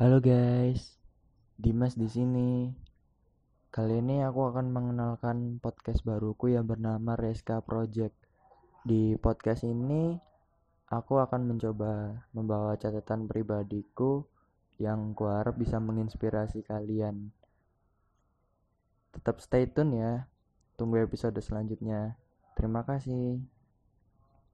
Halo guys, Dimas di sini. Kali ini aku akan mengenalkan podcast baruku yang bernama Reska Project. Di podcast ini aku akan mencoba membawa catatan pribadiku yang kuharap bisa menginspirasi kalian. Tetap stay tune ya. Tunggu episode selanjutnya. Terima kasih.